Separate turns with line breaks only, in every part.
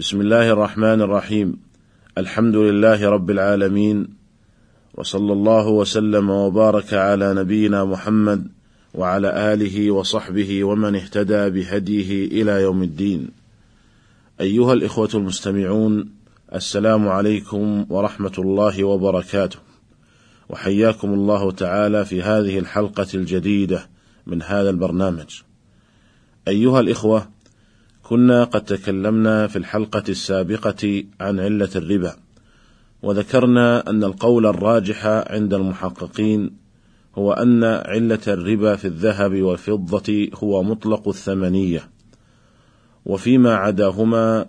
بسم الله الرحمن الرحيم. الحمد لله رب العالمين. وصلى الله وسلم وبارك على نبينا محمد وعلى آله وصحبه ومن اهتدى بهديه إلى يوم الدين. أيها الإخوة المستمعون السلام عليكم ورحمة الله وبركاته. وحياكم الله تعالى في هذه الحلقة الجديدة من هذا البرنامج. أيها الإخوة كنا قد تكلمنا في الحلقة السابقة عن علة الربا وذكرنا أن القول الراجح عند المحققين هو أن علة الربا في الذهب والفضة هو مطلق الثمنية وفيما عداهما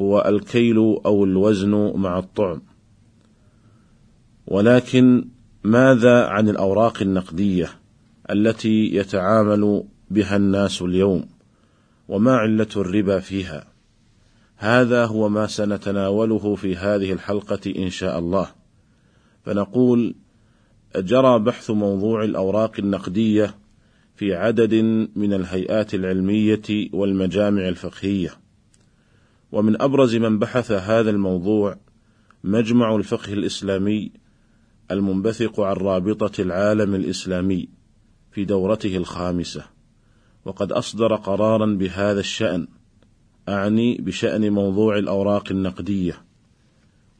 هو الكيل أو الوزن مع الطعم. ولكن ماذا عن الأوراق النقدية التي يتعامل بها الناس اليوم؟ وما علة الربا فيها. هذا هو ما سنتناوله في هذه الحلقة إن شاء الله. فنقول جرى بحث موضوع الأوراق النقدية في عدد من الهيئات العلمية والمجامع الفقهية. ومن أبرز من بحث هذا الموضوع مجمع الفقه الإسلامي المنبثق عن رابطة العالم الإسلامي في دورته الخامسة. وقد أصدر قرارا بهذا الشأن أعني بشأن موضوع الأوراق النقدية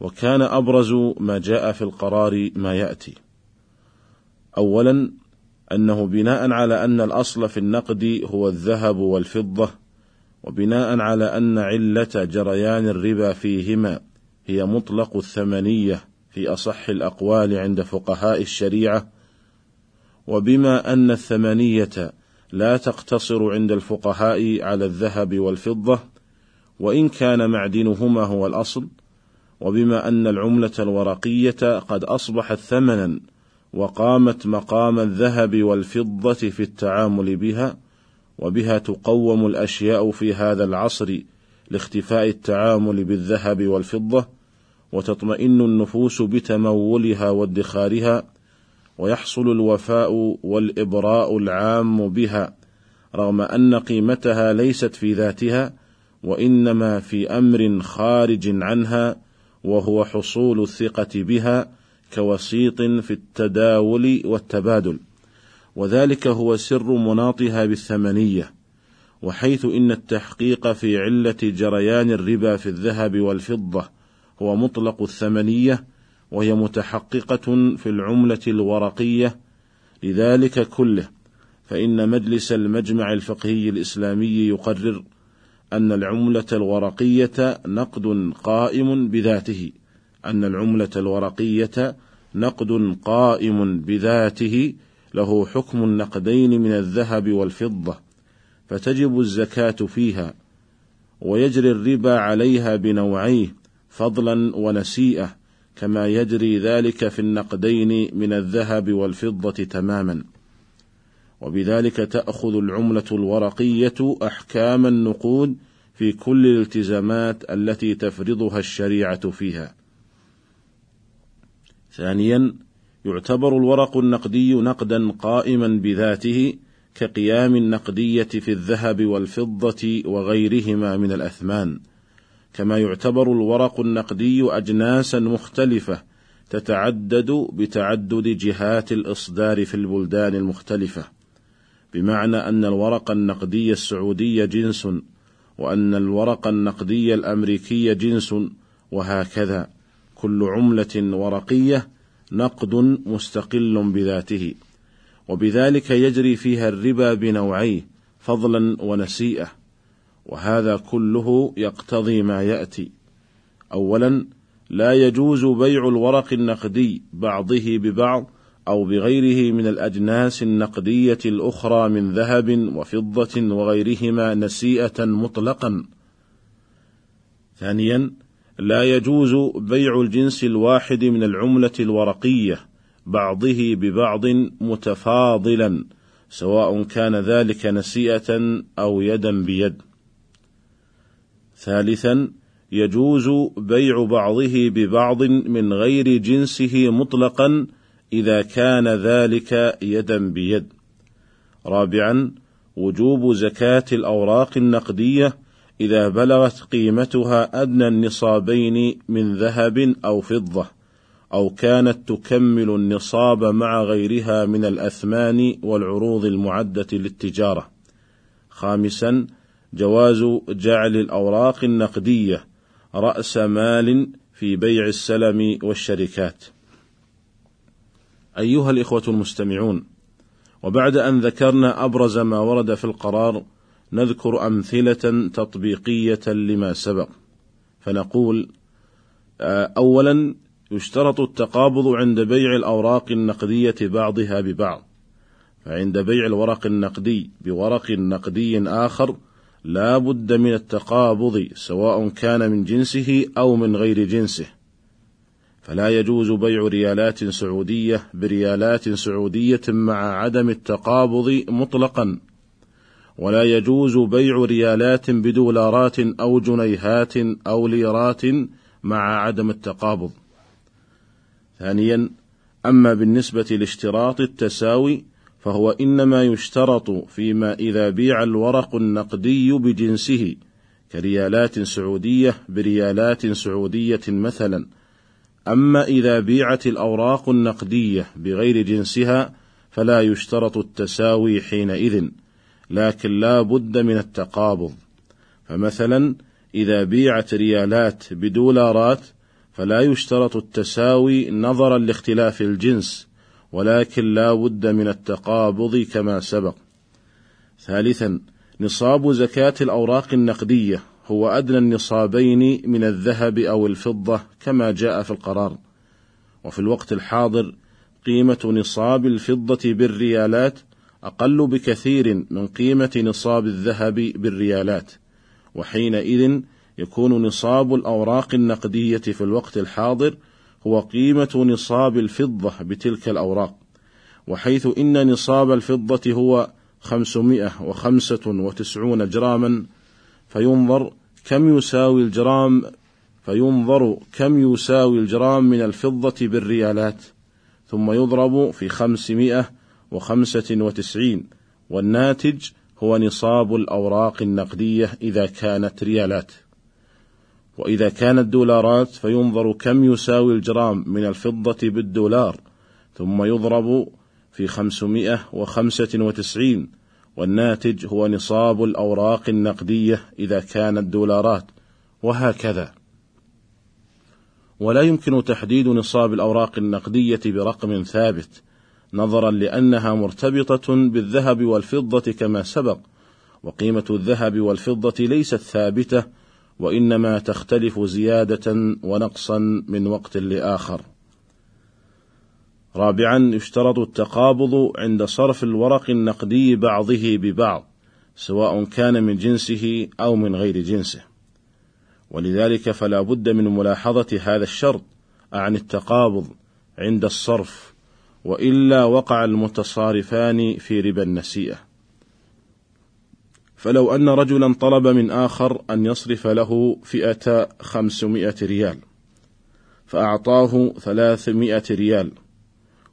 وكان أبرز ما جاء في القرار ما يأتي. اولا أنه بناء على أن الأصل في النقد هو الذهب والفضة وبناء على أن علة جريان الربا فيهما هي مطلق الثمنية في أصح الأقوال عند فقهاء الشريعة وبما أن الثمنية لا تقتصر عند الفقهاء على الذهب والفضة وإن كان معدنهما هو الأصل وبما أن العملة الورقية قد أصبحت ثمنا وقامت مقام الذهب والفضة في التعامل بها وبها تقوم الأشياء في هذا العصر لاختفاء التعامل بالذهب والفضة وتطمئن النفوس بتمولها وادخارها ويحصل الوفاء والإبراء العام بها رغم أن قيمتها ليست في ذاتها وإنما في أمر خارج عنها وهو حصول الثقة بها كوسيط في التداول والتبادل. وذلك هو سر مناطها بالثمنيه وحيث إن التحقيق في علة جريان الربا في الذهب والفضة هو مطلق الثمنيه وهي متحققة في العملة الورقية لذلك كله فإن مجلس المجمع الفقهي الإسلامي يقرر أن العملة الورقية نقد قائم بذاته أن العملة الورقية نقد قائم بذاته له حكم النقدين من الذهب والفضة فتجب الزكاة فيها ويجري الربا عليها بنوعيه فضلا ونسيئة. كما يجري ذلك في النقدين من الذهب والفضة تماما وبذلك تأخذ العملة الورقية أحكام النقود في كل الالتزامات التي تفرضها الشريعة فيها. ثانيا يعتبر الورق النقدي نقدا قائما بذاته كقيام النقدية في الذهب والفضة وغيرهما من الأثمان. كما يعتبر الورق النقدي اجناسا مختلفة تتعدد بتعدد جهات الإصدار في البلدان المختلفة بمعنى أن الورق النقدي السعودي جنس وأن الورق النقدي الأمريكي جنس وهكذا كل عملة ورقية نقد مستقل بذاته وبذلك يجري فيها الربا بنوعيه فضلا ونسيئة. وهذا كله يقتضي ما يأتي. اولا لا يجوز بيع الورق النقدي بعضه ببعض أو بغيره من الأجناس النقدية الأخرى من ذهب وفضة وغيرهما نسيئة مطلقا. ثانيا لا يجوز بيع الجنس الواحد من العملة الورقية بعضه ببعض متفاضلا سواء كان ذلك نسيئة أو يدا بيد. ثالثا يجوز بيع بعضه ببعض من غير جنسه مطلقا إذا كان ذلك يدا بيد رابعا وجوب زكاة الأوراق النقدية إذا بلغت قيمتها أدنى النصابين من ذهب أو فضة أو كانت تكمل النصاب مع غيرها من الأثمان والعروض المعدة للتجارة. خامسا جواز جعل الأوراق النقدية رأس مال في بيع السلم والشركات. أيها الإخوة المستمعون، وبعد أن ذكرنا أبرز ما ورد في القرار، نذكر أمثلة تطبيقية لما سبق، فنقول: آه، أولا يشترط التقابض عند بيع الأوراق النقدية بعضها ببعض، فعند بيع الورق النقدي بورق نقدي آخر لا بد من التقابض سواء كان من جنسه أو من غير جنسه. فلا يجوز بيع ريالات سعودية بريالات سعودية مع عدم التقابض مطلقا. ولا يجوز بيع ريالات بدولارات أو جنيهات أو ليرات مع عدم التقابض. ثانيا أما بالنسبة لاشتراط التساوي فهو إنما يشترط فيما إذا بيع الورق النقدي بجنسه كريالات سعودية بريالات سعودية مثلا. أما إذا بيعت الأوراق النقدية بغير جنسها فلا يشترط التساوي حينئذ لكن لا بد من التقابض. فمثلا إذا بيعت ريالات بدولارات فلا يشترط التساوي نظرا لاختلاف الجنس ولكن لا بد من التقابض كما سبق. ثالثا نصاب زكاة الأوراق النقدية هو أدنى النصابين من الذهب أو الفضة كما جاء في القرار. وفي الوقت الحاضر قيمة نصاب الفضة بالريالات أقل بكثير من قيمة نصاب الذهب بالريالات، وحينئذ يكون نصاب الأوراق النقدية في الوقت الحاضر هو قيمة نصاب الفضة بتلك الأوراق وحيث إن نصاب الفضة هو خمسمائة وخمسة وتسعون جراما فينظر كم يساوي الجرام فينظر كم يساوي الجرام من الفضة بالريالات ثم يضرب في خمسمائة وخمسة وتسعين والناتج هو نصاب الأوراق النقدية إذا كانت ريالات. وإذا كانت دولارات فينظر كم يساوي الجرام من الفضة بالدولار ثم يضرب في خمسمائة وخمسة وتسعين والناتج هو نصاب الأوراق النقدية إذا كانت دولارات وهكذا. ولا يمكن تحديد نصاب الأوراق النقدية برقم ثابت نظرا لأنها مرتبطة بالذهب والفضة كما سبق وقيمة الذهب والفضة ليست ثابتة وإنما تختلف زيادة ونقصا من وقت لآخر. رابعا يشترط التقابض عند صرف الورق النقدي بعضه ببعض سواء كان من جنسه أو من غير جنسه. ولذلك فلا بد من ملاحظة هذا الشرط عن التقابض عند الصرف وإلا وقع المتصارفان في ربا النسيئة. فلو أن رجلا طلب من آخر أن يصرف له فئة خمسمائة ريال فأعطاه ثلاثمائة ريال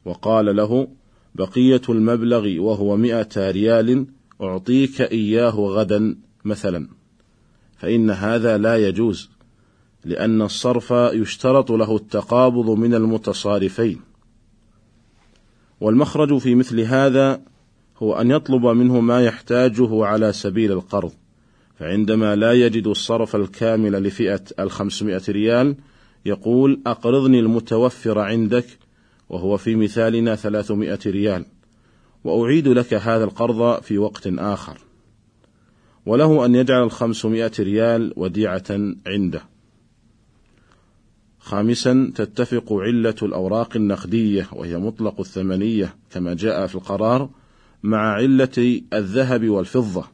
وقال له بقية المبلغ وهو مئة ريال أعطيك إياه غدا مثلا فإن هذا لا يجوز لأن الصرف يشترط له التقابض من المتصارفين. والمخرج في مثل هذا هو أن يطلب منه ما يحتاجه على سبيل القرض فعندما لا يجد الصرف الكامل لفئة الخمسمائة ريال يقول أقرضني المتوفر عندك وهو في مثالنا ثلاثمائة ريال وأعيد لك هذا القرض في وقت آخر. وله أن يجعل الخمسمائة ريال وديعة عنده. خامسا تتفق علة الأوراق النقدية وهي مطلق الثمنية كما جاء في القرار مع علة الذهب والفضة.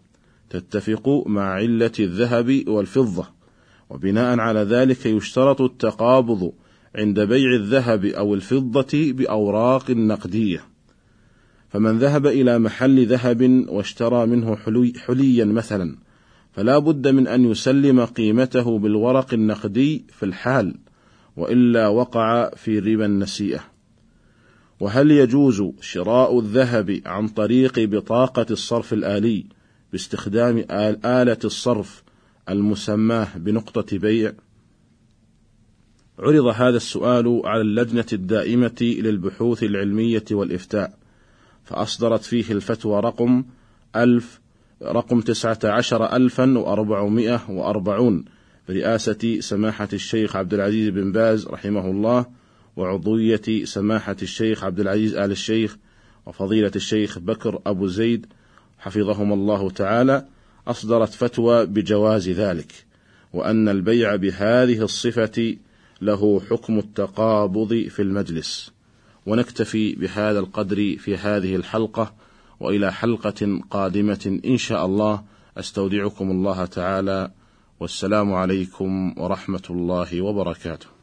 تتفق مع علة الذهب والفضة. وبناء على ذلك يشترط التقابض عند بيع الذهب أو الفضة بأوراق نقدية. فمن ذهب إلى محل ذهب واشترى منه حلي حليا مثلا فلا بد من أن يسلم قيمته بالورق النقدي في الحال وإلا وقع في ربا النسيئة. وهل يجوز شراء الذهب عن طريق بطاقة الصرف الآلي باستخدام آلة الصرف المسماة بنقطة بيع؟ عرض هذا السؤال على اللجنة الدائمة للبحوث العلمية والإفتاء فأصدرت فيه الفتوى رقم ألف رقم تسعة عشر ألفا وأربعمائة وأربعون برئاسة سماحة الشيخ عبد العزيز بن باز رحمه الله وعضوية سماحة الشيخ عبد العزيز آل الشيخ وفضيلة الشيخ بكر أبو زيد حفظهما الله تعالى أصدرت فتوى بجواز ذلك وأن البيع بهذه الصفة له حكم التقابض في المجلس. ونكتفي بهذا القدر في هذه الحلقة وإلى حلقة قادمة إن شاء الله. أستودعكم الله تعالى والسلام عليكم ورحمة الله وبركاته.